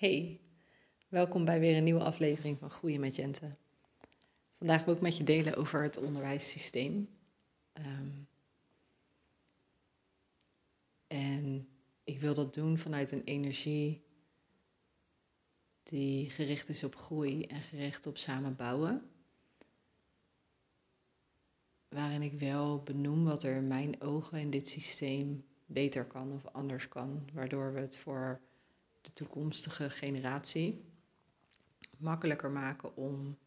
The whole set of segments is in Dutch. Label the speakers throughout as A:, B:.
A: Hey, welkom bij weer een nieuwe aflevering van Groeien met Jente. Vandaag wil ik met je delen over het onderwijssysteem. Ehm, en ik wil dat doen vanuit een energie die gericht is op groei en gericht op samenbouwen. Waarin ik wel benoem wat er in mijn ogen in dit systeem beter kan of anders kan, waardoor we het voor de toekomstige generatie makkelijker maken om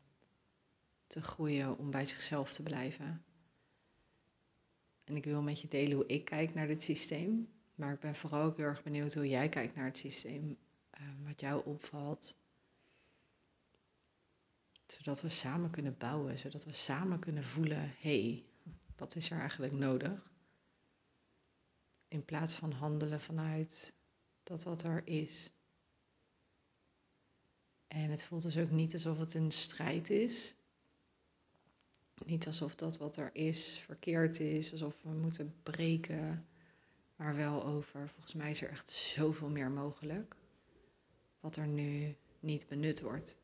A: te groeien, om bij zichzelf te blijven. En ik wil met je delen hoe ik kijk naar dit systeem. Maar ik ben vooral ook heel erg benieuwd hoe jij kijkt naar het systeem. Uh, wat jou opvalt. Zodat we samen kunnen bouwen. Zodat we samen kunnen voelen: hé, hey, wat is er eigenlijk nodig? In plaats van handelen vanuit dat wat er is. En het voelt dus ook niet alsof het een strijd is. Niet alsof dat wat er is verkeerd is, alsof we moeten breken, maar wel over. Volgens mij is er echt zoveel meer mogelijk, wat er nu niet benut wordt.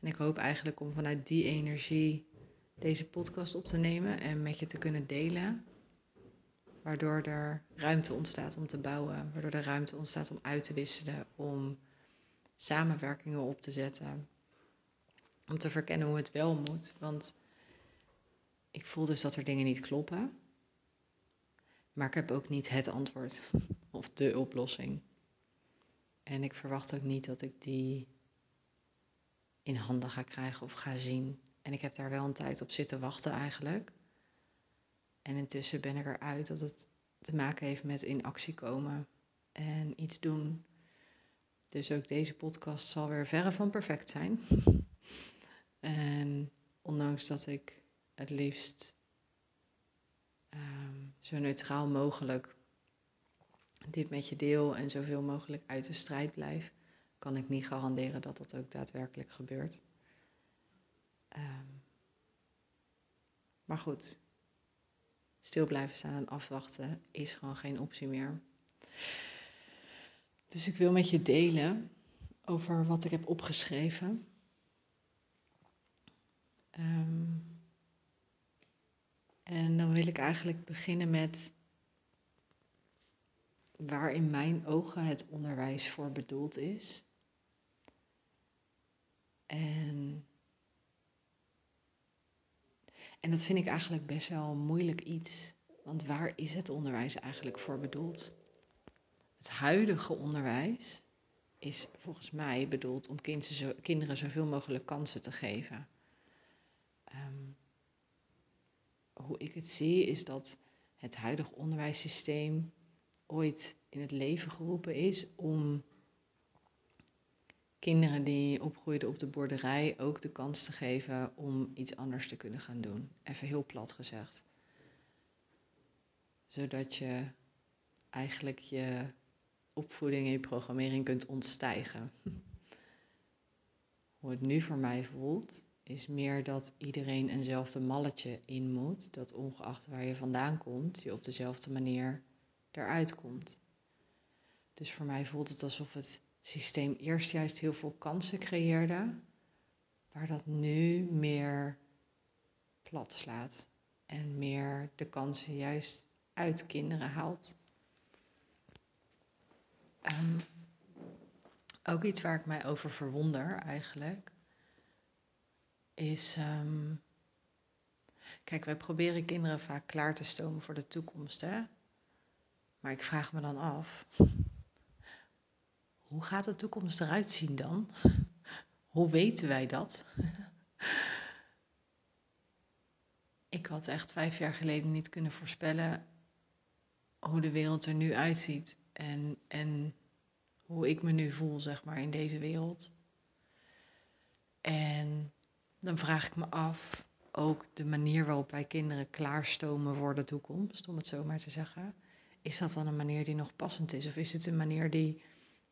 A: En ik hoop eigenlijk om vanuit die energie deze podcast op te nemen en met je te kunnen delen waardoor er ruimte ontstaat om te bouwen, waardoor er ruimte ontstaat om uit te wisselen, om samenwerkingen op te zetten, om te verkennen hoe het wel moet. Want ik voel dus dat er dingen niet kloppen, maar ik heb ook niet het antwoord of de oplossing. En ik verwacht ook niet dat ik die in handen ga krijgen of ga zien. En ik heb daar wel een tijd op zitten wachten eigenlijk. En intussen ben ik eruit dat het te maken heeft met in actie komen en iets doen. Dus ook deze podcast zal weer verre van perfect zijn. en ondanks dat ik het liefst um, zo neutraal mogelijk dit met je deel en zoveel mogelijk uit de strijd blijf, kan ik niet garanderen dat dat ook daadwerkelijk gebeurt. Um, maar goed, stil blijven staan en afwachten is gewoon geen optie meer. Dus ik wil met je delen over wat ik heb opgeschreven. Um, en dan wil ik eigenlijk beginnen met waar in mijn ogen het onderwijs voor bedoeld is. En dat vind ik eigenlijk best wel moeilijk iets. Want waar is het onderwijs eigenlijk voor bedoeld? Het huidige onderwijs is volgens mij bedoeld om kinderen zoveel mogelijk kansen te geven. Um, hoe ik het zie is dat het huidige onderwijssysteem ooit in het leven geroepen is om kinderen die opgroeiden op de boerderij ook de kans te geven om iets anders te kunnen gaan doen. Even heel plat gezegd. Zodat je eigenlijk je opvoeding en je programmering kunt ontstijgen. Hoe het nu voor mij voelt, is meer dat iedereen eenzelfde malletje in moet. Dat ongeacht waar je vandaan komt, je op dezelfde manier eruit komt. Dus voor mij voelt het alsof het systeem eerst juist heel veel kansen creëerde, waar dat nu meer plat slaat en meer de kansen juist uit kinderen haalt. Um, ook iets waar ik mij over verwonder eigenlijk, is. Um, kijk, wij proberen kinderen vaak klaar te stomen voor de toekomst, hè? Maar ik vraag me dan af hoe gaat de toekomst eruit zien dan? Hoe weten wij dat? Ik had echt vijf jaar geleden niet kunnen voorspellen hoe de wereld er nu uitziet en, en hoe ik me nu voel, zeg maar, in deze wereld. En dan vraag ik me af, ook de manier waarop wij kinderen klaarstomen voor de toekomst, om het zo maar te zeggen. Is dat dan een manier die nog passend is? Of is het een manier die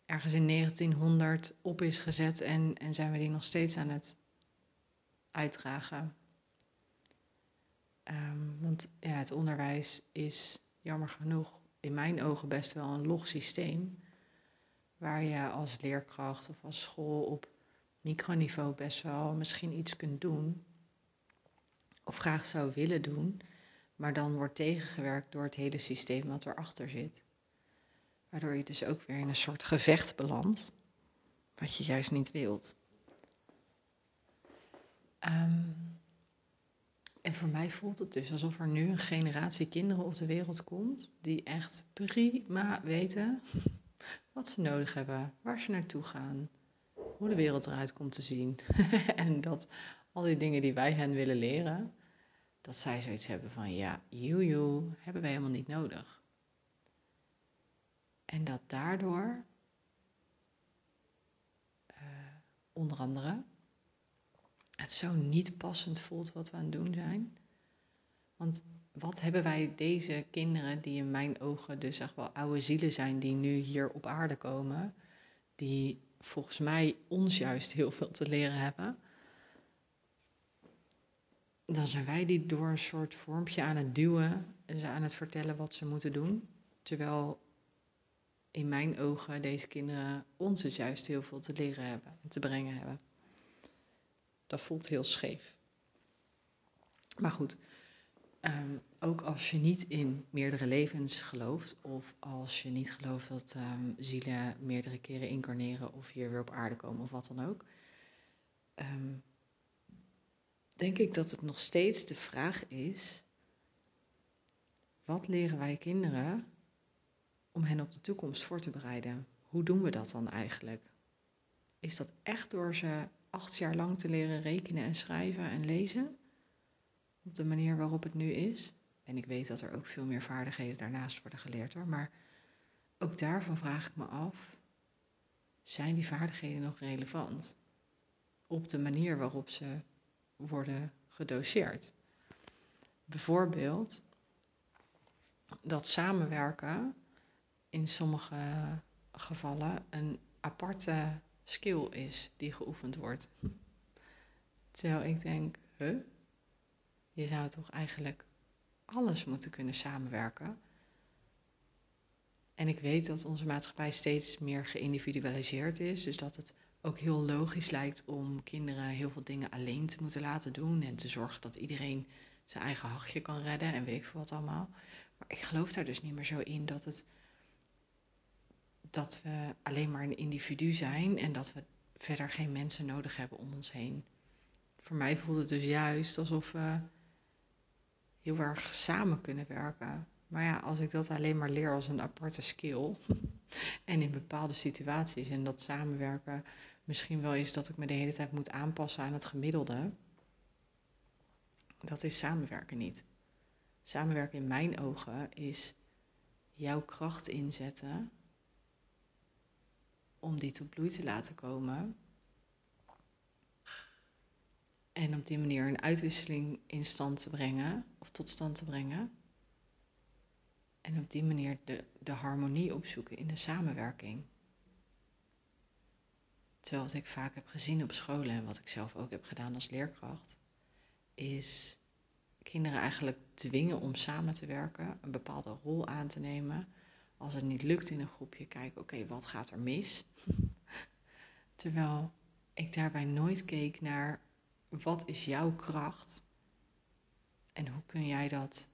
A: ergens in 1900 op is gezet en, en zijn we die nog steeds aan het uitdragen. Um, want ja, het onderwijs is jammer genoeg in mijn ogen best wel een log systeem. waar je als leerkracht of als school op microniveau best wel misschien iets kunt doen, of graag zou willen doen, maar dan wordt tegengewerkt door het hele systeem wat erachter zit. Waardoor je dus ook weer in een soort gevecht belandt, wat je juist niet wilt. Um, en voor mij voelt het dus alsof er nu een generatie kinderen op de wereld komt die echt prima weten wat ze nodig hebben, waar ze naartoe gaan, hoe de wereld eruit komt te zien. en dat al die dingen die wij hen willen leren, dat zij zoiets hebben van ja, joe, hebben wij helemaal niet nodig. En dat daardoor, uh, onder andere, het zo niet passend voelt wat we aan het doen zijn. Want wat hebben wij deze kinderen, die in mijn ogen dus echt wel oude zielen zijn, die nu hier op aarde komen, die volgens mij ons juist heel veel te leren hebben, dan zijn wij die door een soort vormpje aan het duwen en ze aan het vertellen wat ze moeten doen. Terwijl in mijn ogen deze kinderen ons dus juist heel veel te leren hebben en te brengen hebben. Dat voelt heel scheef. Maar goed, um, ook als je niet in meerdere levens gelooft, of als je niet gelooft dat um, zielen meerdere keren incarneren of hier weer op aarde komen of wat dan ook, um, denk ik dat het nog steeds de vraag is: wat leren wij kinderen om hen op de toekomst voor te bereiden? Hoe doen we dat dan eigenlijk? Is dat echt door ze acht jaar lang te leren rekenen en schrijven en lezen. Op de manier waarop het nu is. En ik weet dat er ook veel meer vaardigheden daarnaast worden geleerd hoor. Maar ook daarvan vraag ik me af: zijn die vaardigheden nog relevant? Op de manier waarop ze worden gedoseerd. Bijvoorbeeld dat samenwerken in sommige gevallen een aparte skill is die geoefend wordt. Terwijl ik denk, huh? Je zou toch eigenlijk alles moeten kunnen samenwerken. En ik weet dat onze maatschappij steeds meer geïndividualiseerd is. Dus dat het ook heel logisch lijkt om kinderen heel veel dingen alleen te moeten laten doen. En te zorgen dat iedereen zijn eigen hachje kan redden en weet ik veel wat allemaal. Maar ik geloof daar dus niet meer zo in dat het dat we alleen maar een individu zijn en dat we verder geen mensen nodig hebben om ons heen. Voor mij voelt het dus juist alsof we heel erg samen kunnen werken. Maar ja, als ik dat alleen maar leer als een aparte skill en in bepaalde situaties en dat samenwerken misschien wel is dat ik me de hele tijd moet aanpassen aan het gemiddelde, dat is samenwerken niet. Samenwerken in mijn ogen is jouw kracht inzetten om die tot bloei te laten komen. En op die manier een uitwisseling in stand te brengen of tot stand te brengen. En op die manier de, de harmonie opzoeken in de samenwerking. Terwijl wat ik vaak heb gezien op scholen en wat ik zelf ook heb gedaan als leerkracht, is kinderen eigenlijk dwingen om samen te werken, een bepaalde rol aan te nemen, als het niet lukt in een groepje, kijken, oké, wat gaat er mis? Terwijl ik daarbij nooit keek naar wat is jouw kracht en hoe kun jij dat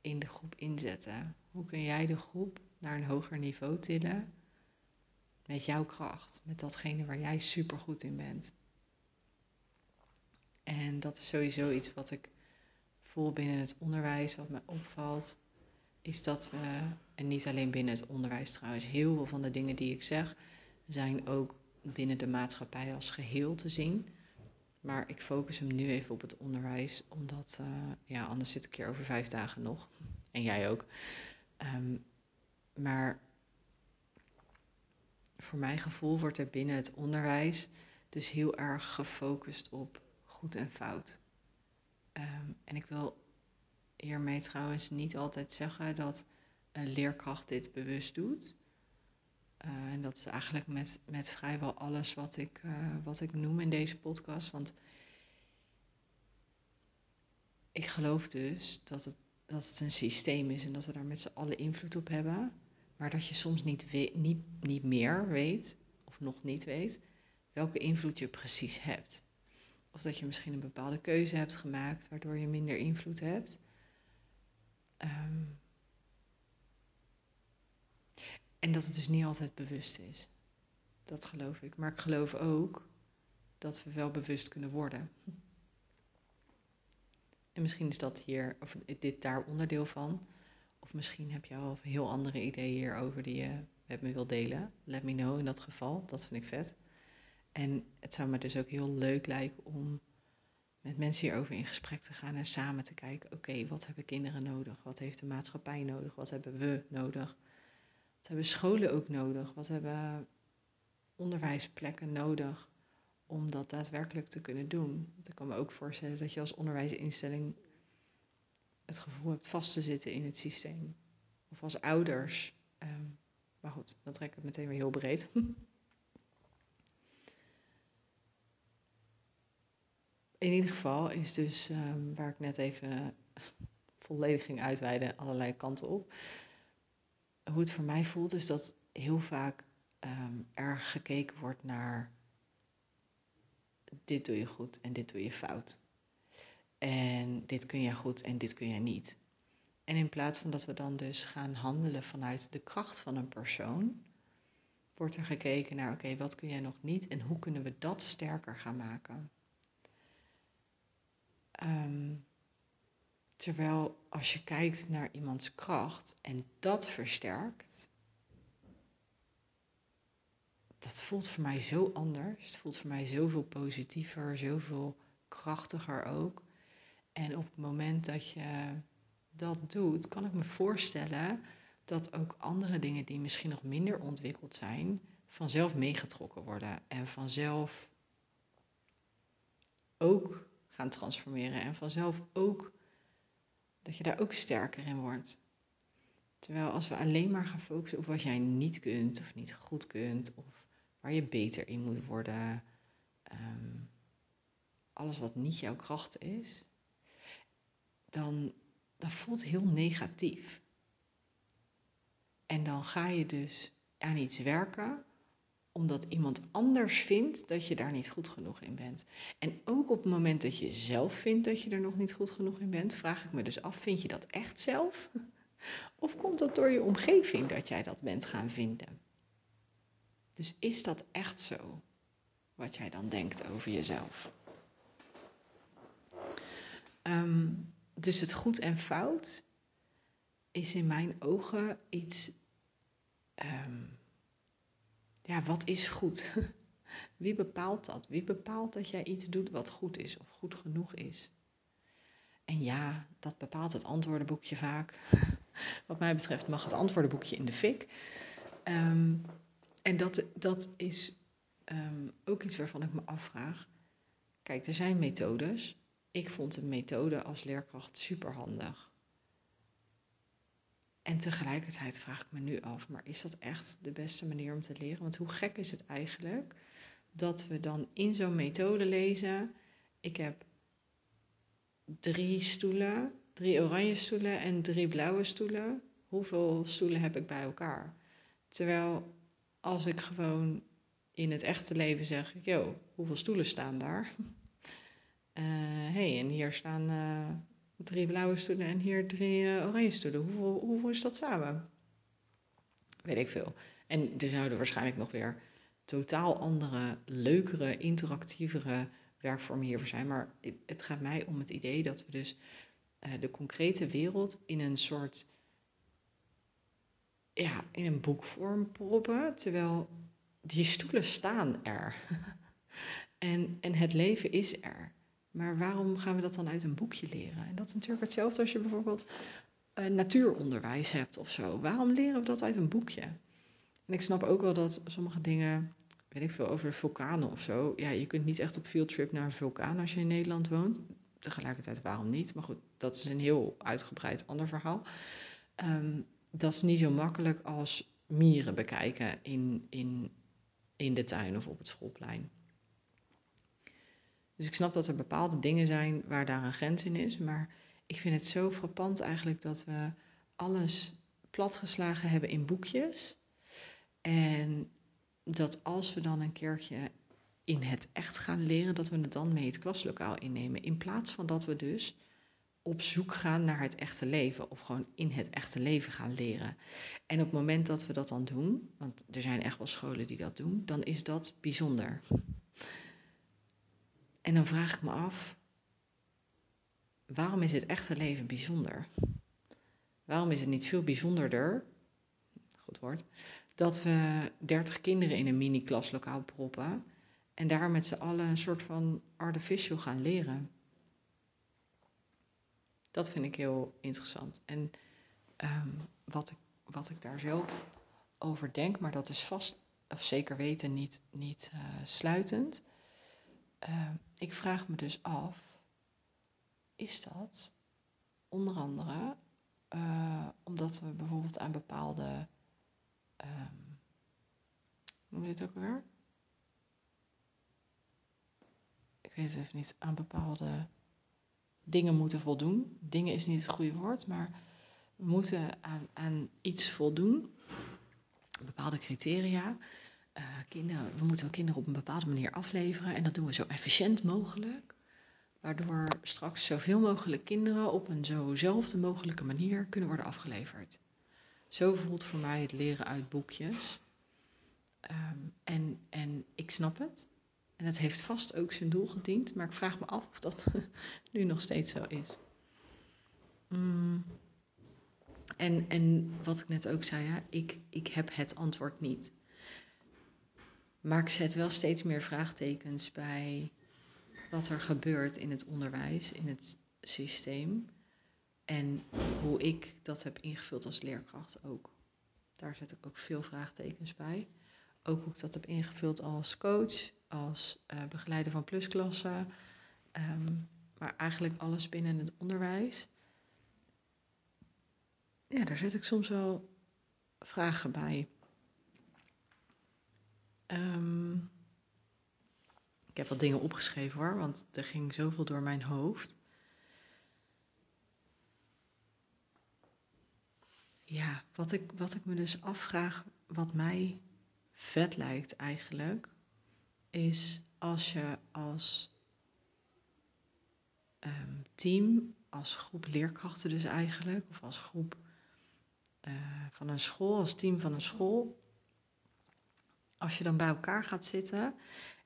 A: in de groep inzetten? Hoe kun jij de groep naar een hoger niveau tillen met jouw kracht, met datgene waar jij super goed in bent? En dat is sowieso iets wat ik voel binnen het onderwijs, wat me opvalt is dat we, en niet alleen binnen het onderwijs trouwens, heel veel van de dingen die ik zeg, zijn ook binnen de maatschappij als geheel te zien. Maar ik focus hem nu even op het onderwijs, omdat, uh, ja, anders zit ik hier over vijf dagen nog. En jij ook. Um, maar voor mijn gevoel wordt er binnen het onderwijs dus heel erg gefocust op goed en fout. Um, en ik wil hiermee trouwens niet altijd zeggen dat een leerkracht dit bewust doet. Uh, en dat is eigenlijk met, met vrijwel alles wat ik, uh, wat ik noem in deze podcast. Want ik geloof dus dat het, dat het een systeem is en dat we daar met z'n allen invloed op hebben. maar dat je soms niet, niet, niet meer weet, of nog niet weet, welke invloed je precies hebt. Of dat je misschien een bepaalde keuze hebt gemaakt waardoor je minder invloed hebt. Ehm, en dat het dus niet altijd bewust is. Dat geloof ik. Maar ik geloof ook dat we wel bewust kunnen worden. En misschien is dat hier, of dit daar onderdeel van. Of misschien heb je al heel andere ideeën hierover die je met me wilt delen. Let me know in dat geval. Dat vind ik vet. En het zou me dus ook heel leuk lijken om met mensen hierover in gesprek te gaan en samen te kijken: oké, wat hebben kinderen nodig? Wat heeft de maatschappij nodig? Wat hebben we nodig? Wat hebben scholen ook nodig? Wat hebben onderwijsplekken nodig om dat daadwerkelijk te kunnen doen? Want ik kan me ook voorstellen dat je als onderwijsinstelling het gevoel hebt vast te zitten in het systeem. Of als ouders. Ehm, maar goed, dan trek ik het meteen weer heel breed. in ieder geval is dus, ehm, waar ik net even volledig ging uitweiden, allerlei kanten op. Hoe het voor mij voelt, is dat heel vaak um, er gekeken wordt naar dit doe je goed en dit doe je fout. En dit kun je goed en dit kun je niet. En in plaats van dat we dan dus gaan handelen vanuit de kracht van een persoon, wordt er gekeken naar oké, wat kun jij nog niet en hoe kunnen we dat sterker gaan maken. Ehm, terwijl als je kijkt naar iemands kracht en dat versterkt, dat voelt voor mij zo anders. Het voelt voor mij zoveel positiever, zoveel krachtiger ook. En op het moment dat je dat doet, kan ik me voorstellen dat ook andere dingen die misschien nog minder ontwikkeld zijn, vanzelf meegetrokken worden en vanzelf ook gaan transformeren en vanzelf ook dat je daar ook sterker in wordt. Terwijl als we alleen maar gaan focussen op wat jij niet kunt of niet goed kunt of waar je beter in moet worden, ehm, alles wat niet jouw kracht is, dan dat voelt heel negatief. En dan ga je dus aan iets werken omdat iemand anders vindt dat je daar niet goed genoeg in bent. En ook op het moment dat je zelf vindt dat je er nog niet goed genoeg in bent, vraag ik me dus af: vind je dat echt zelf? Of komt dat door je omgeving dat jij dat bent gaan vinden? Dus is dat echt zo wat jij dan denkt over jezelf? Um, dus het goed en fout is in mijn ogen iets. Um, ja, wat is goed? Wie bepaalt dat? Wie bepaalt dat jij iets doet wat goed is of goed genoeg is? En ja, dat bepaalt het antwoordenboekje vaak. Wat mij betreft mag het antwoordenboekje in de fik. Um, en dat, dat is um, ook iets waarvan ik me afvraag. Kijk, er zijn methodes ik vond de methode als leerkracht superhandig. En tegelijkertijd vraag ik me nu af, maar is dat echt de beste manier om te leren? Want hoe gek is het eigenlijk dat we dan in zo'n methode lezen: ik heb drie stoelen, drie oranje stoelen en drie blauwe stoelen. Hoeveel stoelen heb ik bij elkaar? Terwijl als ik gewoon in het echte leven zeg: yo, hoeveel stoelen staan daar? hé, eh, hey, en hier staan uh, drie blauwe stoelen en hier drie uh, oranje stoelen. Hoeveel, hoeveel is dat samen? Weet ik veel. En er zouden waarschijnlijk nog weer totaal andere, leukere, interactievere werkvormen hiervoor zijn. Maar het gaat mij om het idee dat we dus de concrete wereld in een soort, ja, in een boekvorm proppen, terwijl die stoelen staan er. en, en het leven is er. Maar waarom gaan we dat dan uit een boekje leren? En dat is natuurlijk hetzelfde als je bijvoorbeeld uh, natuuronderwijs hebt of zo. Waarom leren we dat uit een boekje? En ik snap ook wel dat sommige dingen, weet ik veel, over vulkanen of zo. Ja, je kunt niet echt op fieldtrip naar een vulkaan als je in Nederland woont. Tegelijkertijd, waarom niet? Maar goed, dat is een heel uitgebreid ander verhaal. Um, dat is niet zo makkelijk als mieren bekijken in, in, in de tuin of op het schoolplein. Dus ik snap dat er bepaalde dingen zijn waar daar een grens in is. Maar ik vind het zo frappant eigenlijk dat we alles platgeslagen hebben in boekjes. En dat als we dan een keertje in het echt gaan leren, dat we het dan mee het klaslokaal innemen. In plaats van dat we dus op zoek gaan naar het echte leven of gewoon in het echte leven gaan leren. En op het moment dat we dat dan doen, want er zijn echt wel scholen die dat doen, dan is dat bijzonder. En dan vraag ik me af, waarom is het echte leven bijzonder? Waarom is het niet veel bijzonderder, goed woord, dat we 30 kinderen in een mini-klaslokaal proppen en daar met z'n allen een soort van artificial gaan leren? Dat vind ik heel interessant. En ehm, wat, ik, wat ik daar zelf over denk, maar dat is vast of zeker weten niet, niet uh, sluitend. Uh, ik vraag me dus af, is dat onder andere uh, omdat we bijvoorbeeld aan bepaalde, um, noem je dit ook weer? Ik weet het even niet, aan bepaalde dingen moeten voldoen. Dingen is niet het goede woord, maar we moeten aan, aan iets voldoen. Bepaalde criteria. Uh, kinderen, we moeten kinderen op een bepaalde manier afleveren en dat doen we zo efficiënt mogelijk. Waardoor straks zoveel mogelijk kinderen op een zozelfde mogelijke manier kunnen worden afgeleverd. Zo voelt voor mij het leren uit boekjes. Um, en, en ik snap het. En het heeft vast ook zijn doel gediend, maar ik vraag me af of dat nu nog steeds zo is. Mm. En, en wat ik net ook zei, ja, ik, ik heb het antwoord niet. Maar ik zet wel steeds meer vraagtekens bij wat er gebeurt in het onderwijs, in het systeem. En hoe ik dat heb ingevuld als leerkracht ook. Daar zet ik ook veel vraagtekens bij. Ook hoe ik dat heb ingevuld als coach, als uh, begeleider van plusklassen, um, maar eigenlijk alles binnen het onderwijs. Ja, daar zet ik soms wel vragen bij. Um, ik heb wat dingen opgeschreven hoor, want er ging zoveel door mijn hoofd. Ja, wat ik, wat ik me dus afvraag, wat mij vet lijkt eigenlijk, is als je als um, team, als groep leerkrachten dus eigenlijk, of als groep uh, van een school, als team van een school, als je dan bij elkaar gaat zitten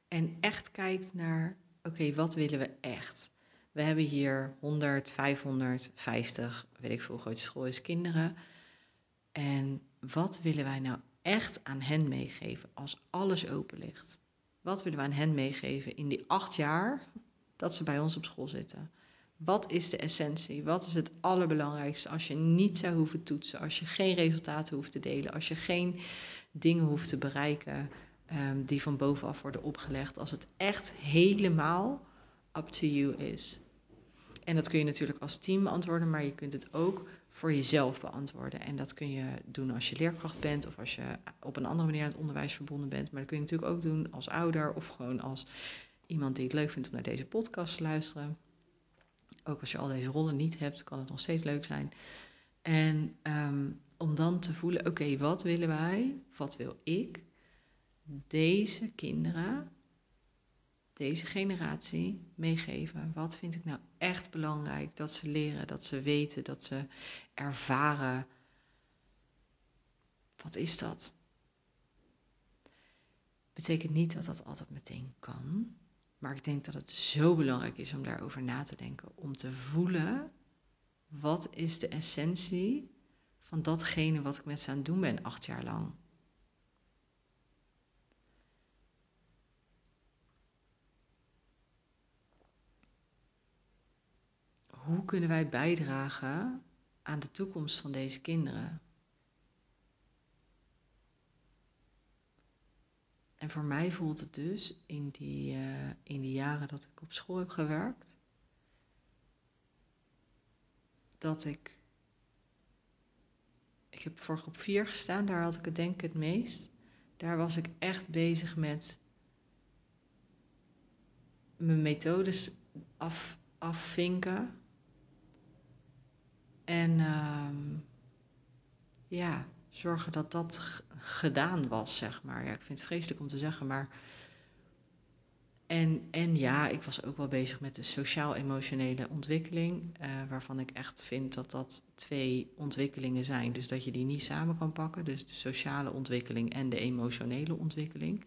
A: en echt kijkt naar, oké, wat willen we echt? We hebben hier 100, 550, weet ik veel hoe school is, kinderen. En wat willen wij nou echt aan hen meegeven als alles open ligt? Wat willen we aan hen meegeven in die acht jaar dat ze bij ons op school zitten? Wat is de essentie? Wat is het allerbelangrijkste als je niet zou hoeven toetsen, als je geen resultaten hoeft te delen, als je geen dingen hoeft te bereiken um, die van bovenaf worden opgelegd, als het echt helemaal up to you is? En dat kun je natuurlijk als team beantwoorden, maar je kunt het ook voor jezelf beantwoorden. En dat kun je doen als je leerkracht bent of als je op een andere manier aan het onderwijs verbonden bent. Maar dat kun je natuurlijk ook doen als ouder of gewoon als iemand die het leuk vindt om naar deze podcast te luisteren. Ook als je al deze rollen niet hebt, kan het nog steeds leuk zijn. En um, om dan te voelen, oké, wat willen wij, wat wil ik deze kinderen deze generatie meegeven? Wat vind ik nou echt belangrijk dat ze leren, dat ze weten, dat ze ervaren? Wat is dat? Betekent niet dat dat altijd meteen kan, maar ik denk dat het zo belangrijk is om daarover na te denken, om te voelen wat is de essentie van datgene wat ik met ze aan het doen ben acht jaar lang. hoe kunnen wij bijdragen aan de toekomst van deze kinderen? En voor mij voelt het dus in die, uh, in die jaren dat ik op school heb gewerkt, dat ik. Ik heb voor groep 4 gestaan, daar had ik het denk ik het meest. Daar was ik echt bezig met mijn methodes af, afvinken en uh, ja, zorgen dat dat gedaan was, zeg maar. Ja, ik vind het vreselijk om te zeggen, maar. En, en ja, ik was ook wel bezig met de sociaal-emotionele ontwikkeling, uh, waarvan ik echt vind dat dat twee ontwikkelingen zijn. Dus dat je die niet samen kan pakken, dus de sociale ontwikkeling en de emotionele ontwikkeling.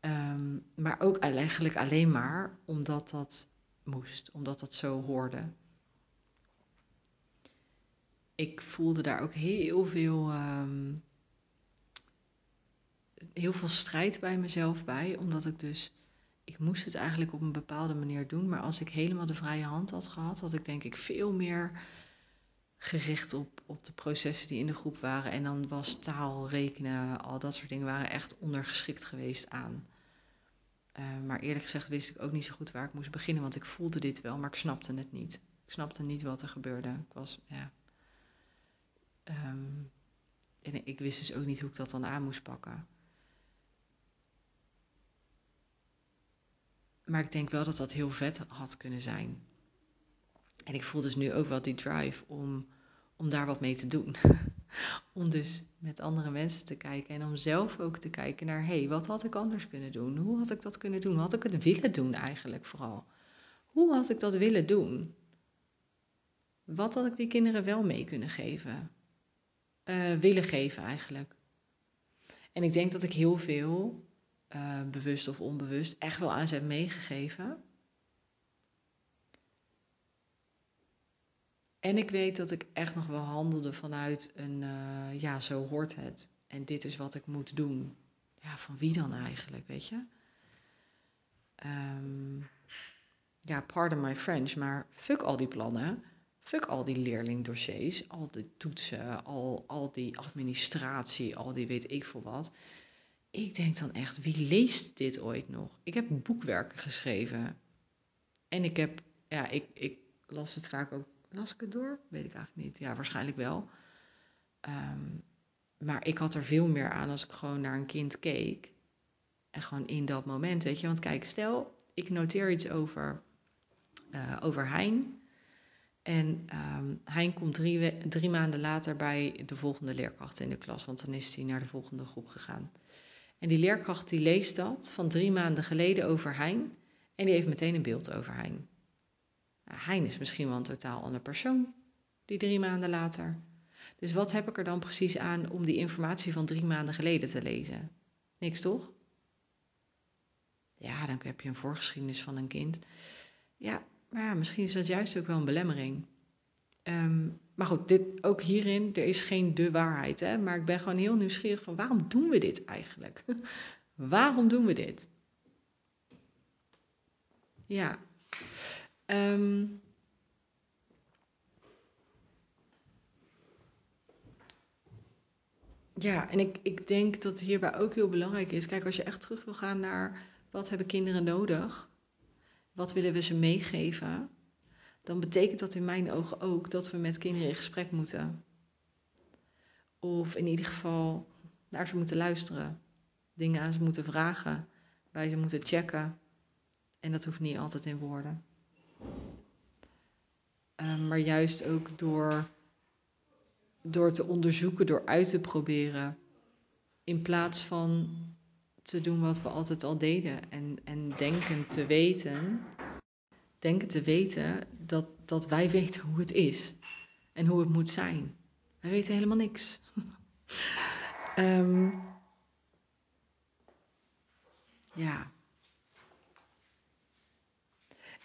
A: Um, maar ook eigenlijk alleen maar omdat dat moest, omdat dat zo hoorde ik voelde daar ook heel veel, um, heel veel strijd bij mezelf bij. Omdat ik dus, ik moest het eigenlijk op een bepaalde manier doen. Maar als ik helemaal de vrije hand had gehad, had ik denk ik veel meer gericht op, op de processen die in de groep waren. En dan was taal, rekenen, al dat soort dingen waren echt ondergeschikt geweest aan. Uh, maar eerlijk gezegd wist ik ook niet zo goed waar ik moest beginnen, want ik voelde dit wel, maar ik snapte het niet. Ik snapte niet wat er gebeurde. Ik was, ja, Um, en ik wist dus ook niet hoe ik dat dan aan moest pakken. Maar ik denk wel dat dat heel vet had kunnen zijn. En ik voel dus nu ook wel die drive om, om daar wat mee te doen. om dus met andere mensen te kijken en om zelf ook te kijken naar: hé, hey, wat had ik anders kunnen doen? Hoe had ik dat kunnen doen? Had ik het willen doen eigenlijk vooral? Hoe had ik dat willen doen? Wat had ik die kinderen wel mee kunnen geven? uh, willen geven eigenlijk. En ik denk dat ik heel veel, uh, bewust of onbewust, echt wel aan heb meegegeven. En ik weet dat ik echt nog wel handelde vanuit een, uh, ja, zo hoort het. En dit is wat ik moet doen. Ja, van wie dan eigenlijk, weet je? Um, ja, pardon my French, maar fuck al die plannen. Fuck al die leerlingdossiers, al die toetsen, al, al die administratie, al die weet ik veel wat. Ik denk dan echt, wie leest dit ooit nog? Ik heb boekwerken geschreven. En ik heb, ja, ik, ik las het vaak ook. Las ik het door? Weet ik eigenlijk niet. Ja, waarschijnlijk wel. Um, maar ik had er veel meer aan als ik gewoon naar een kind keek. En gewoon in dat moment, weet je. Want kijk, stel, ik noteer iets over, uh, over Hein. En um, Hein komt drie, drie, maanden later bij de volgende leerkracht in de klas, want dan is hij naar de volgende groep gegaan. En die leerkracht die leest dat van drie maanden geleden over Hein en die heeft meteen een beeld over Hein. Nou, hein is misschien wel een totaal ander persoon, die drie maanden later. Dus wat heb ik er dan precies aan om die informatie van drie maanden geleden te lezen? Niks toch? Ja, dan heb je een voorgeschiedenis van een kind. Ja, maar ja, misschien is dat juist ook wel een belemmering. Um, maar goed, dit, ook hierin, er is geen de waarheid. Hè? Maar ik ben gewoon heel nieuwsgierig van waarom doen we dit eigenlijk? waarom doen we dit? Ja. Um, ja, en ik, ik denk dat hierbij ook heel belangrijk is. Kijk, als je echt terug wil gaan naar wat hebben kinderen nodig? wat willen we ze meegeven, dan betekent dat in mijn ogen ook dat we met kinderen in gesprek moeten. Of in ieder geval naar ze moeten luisteren, dingen aan ze moeten vragen, bij ze moeten checken. En dat hoeft niet altijd in woorden. Uh, maar juist ook door, door te onderzoeken, door uit te proberen. In plaats van te doen wat we altijd al deden. En, en denken te weten, denken te weten dat, dat wij weten hoe het is. En hoe het moet zijn. Wij weten helemaal niks. um, ja.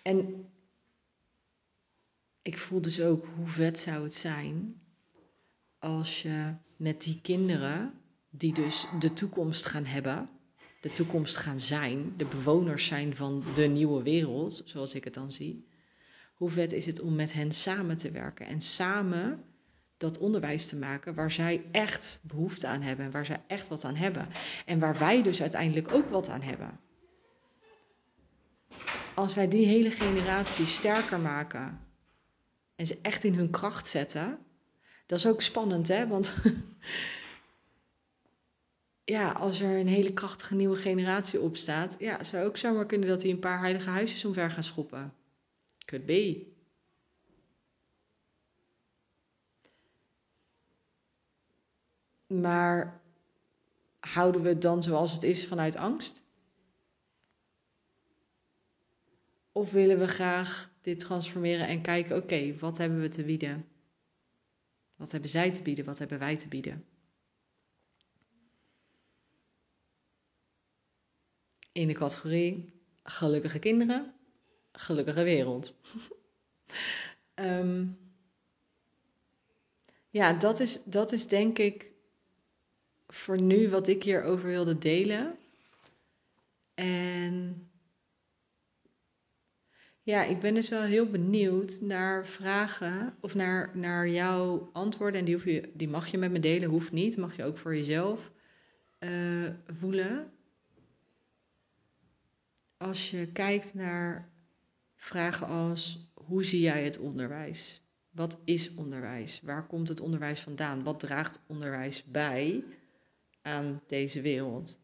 A: En ik voel dus ook hoe vet zou het zijn als je met die kinderen, die dus de toekomst gaan hebben, de toekomst gaan zijn, de bewoners zijn van de nieuwe wereld, zoals ik het dan zie. Hoe vet is het om met hen samen te werken en samen dat onderwijs te maken waar zij echt behoefte aan hebben, waar zij echt wat aan hebben en waar wij dus uiteindelijk ook wat aan hebben. Als wij die hele generatie sterker maken en ze echt in hun kracht zetten, dat is ook spannend, hè? Want ja, als er een hele krachtige nieuwe generatie opstaat, ja, zou ook zomaar kunnen dat hij een paar heilige huisjes omver gaan schoppen. Could be. Maar houden we het dan zoals het is vanuit angst? Of willen we graag dit transformeren en kijken, oké, wat hebben we te bieden? Wat hebben zij te bieden? Wat hebben wij te bieden? In de categorie gelukkige kinderen, gelukkige wereld. um, ja, dat is, dat is denk ik voor nu wat ik hierover wilde delen. En ja, ik ben dus wel heel benieuwd naar vragen of naar, naar jouw antwoorden. En die, hoef je, die mag je met me delen, hoeft niet. Mag je ook voor jezelf uh, voelen. Als je kijkt naar vragen als: hoe zie jij het onderwijs? Wat is onderwijs? Waar komt het onderwijs vandaan? Wat draagt onderwijs bij aan deze wereld?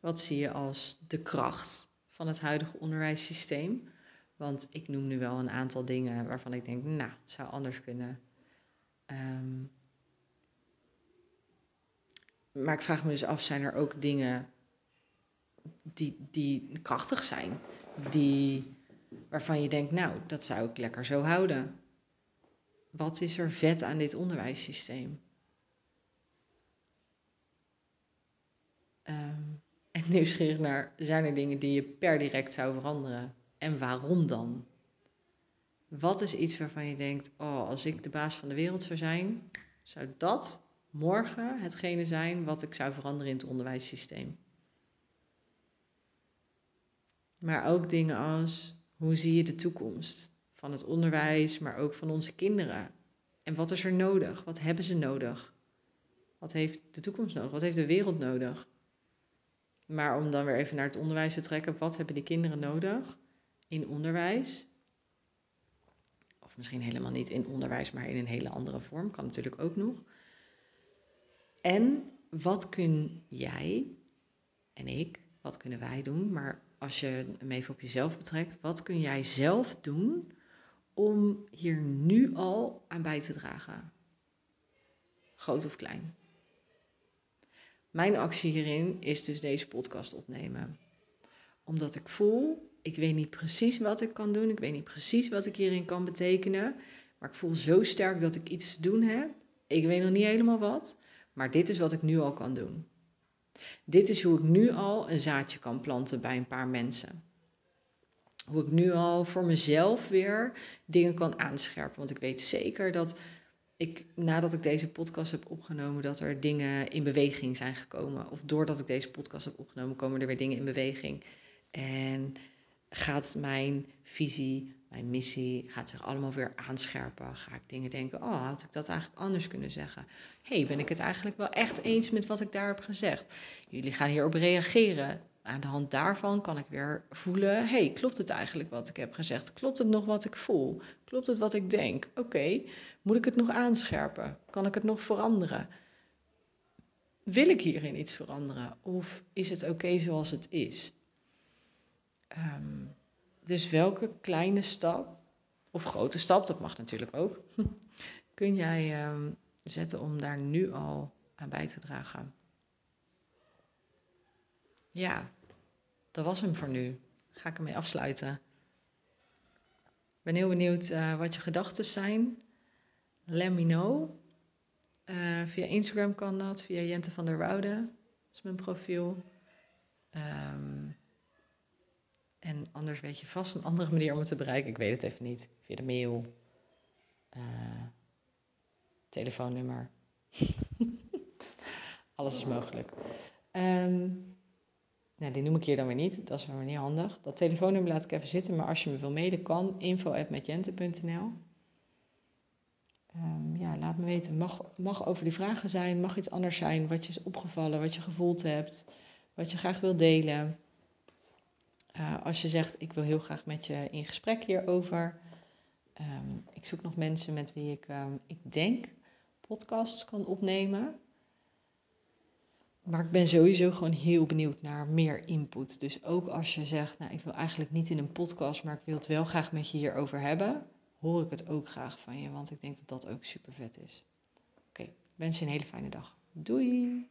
A: Wat zie je als de kracht van het huidige onderwijssysteem? Want ik noem nu wel een aantal dingen waarvan ik denk, nou, zou anders kunnen. Um, maar ik vraag me dus af, zijn er ook dingen die, die krachtig zijn? Die waarvan je denkt, nou, dat zou ik lekker zo houden. Wat is er vet aan dit onderwijssysteem? Um, en nieuwsgierig naar, zijn er dingen die je per direct zou veranderen? En waarom dan? Wat is iets waarvan je denkt, oh, als ik de baas van de wereld zou zijn, zou dat morgen hetgene zijn wat ik zou veranderen in het onderwijssysteem? Maar ook dingen als, hoe zie je de toekomst van het onderwijs, maar ook van onze kinderen? En wat is er nodig? Wat hebben ze nodig? Wat heeft de toekomst nodig? Wat heeft de wereld nodig? Maar om dan weer even naar het onderwijs te trekken, wat hebben die kinderen nodig in onderwijs? Of misschien helemaal niet in onderwijs, maar in een hele andere vorm, kan natuurlijk ook nog. En wat kun jij en ik, wat kunnen wij doen? Maar als je hem even op jezelf betrekt, wat kun jij zelf doen om hier nu al aan bij te dragen? Groot of klein. Mijn actie hierin is dus deze podcast opnemen. Omdat ik voel, ik weet niet precies wat ik kan doen, ik weet niet precies wat ik hierin kan betekenen, maar ik voel zo sterk dat ik iets te doen heb. Ik weet nog niet helemaal wat, maar dit is wat ik nu al kan doen. Dit is hoe ik nu al een zaadje kan planten bij een paar mensen. Hoe ik nu al voor mezelf weer dingen kan aanscherpen. Want ik weet zeker dat ik, nadat ik deze podcast heb opgenomen, dat er dingen in beweging zijn gekomen. Of doordat ik deze podcast heb opgenomen, komen er weer dingen in beweging. En gaat mijn visie, mijn missie, gaat zich allemaal weer aanscherpen. Ga ik dingen denken, oh, had ik dat eigenlijk anders kunnen zeggen? hey, ben ik het eigenlijk wel echt eens met wat ik daar heb gezegd? Jullie gaan hierop reageren. Aan de hand daarvan kan ik weer voelen, hey, klopt het eigenlijk wat ik heb gezegd? Klopt het nog wat ik voel? Klopt het wat ik denk? Oké, moet ik het nog aanscherpen? Kan ik het nog veranderen? Wil ik hierin iets veranderen? Of is het oké zoals het is? Um, dus welke kleine stap, of grote stap, dat mag natuurlijk ook, kun jij um, zetten om daar nu al aan bij te dragen? Ja, dat was hem voor nu. Ga ik ermee afsluiten. Ik ben heel benieuwd uh, wat je gedachten zijn. Let me know. Uh, via Instagram kan dat, via Jente van der Woude. Dat is mijn profiel. Um, en anders weet je vast een andere manier om het te bereiken. Ik weet het even niet. Via de mail. Uh, telefoonnummer. Alles is mogelijk. Um, nou, die noem ik hier dan weer niet. Dat is wel niet handig. Dat telefoonnummer laat ik even zitten. Maar als je me wil mailen, kan info.metjente.nl um, Ja, laat me weten. Mag, mag over die vragen zijn. Mag iets anders zijn. Wat je is opgevallen. Wat je gevoeld hebt. Wat je graag wil delen. Uh, als je zegt, ik wil heel graag met je in gesprek hierover. Um, ik zoek nog mensen met wie ik, um, ik denk, podcasts kan opnemen. Maar ik ben sowieso gewoon heel benieuwd naar meer input. Dus ook als je zegt, nou ik wil eigenlijk niet in een podcast, maar ik wil het wel graag met je hierover hebben, hoor ik het ook graag van je, want ik denk dat dat ook super vet is. Oké, wens je een hele fijne dag. Doei!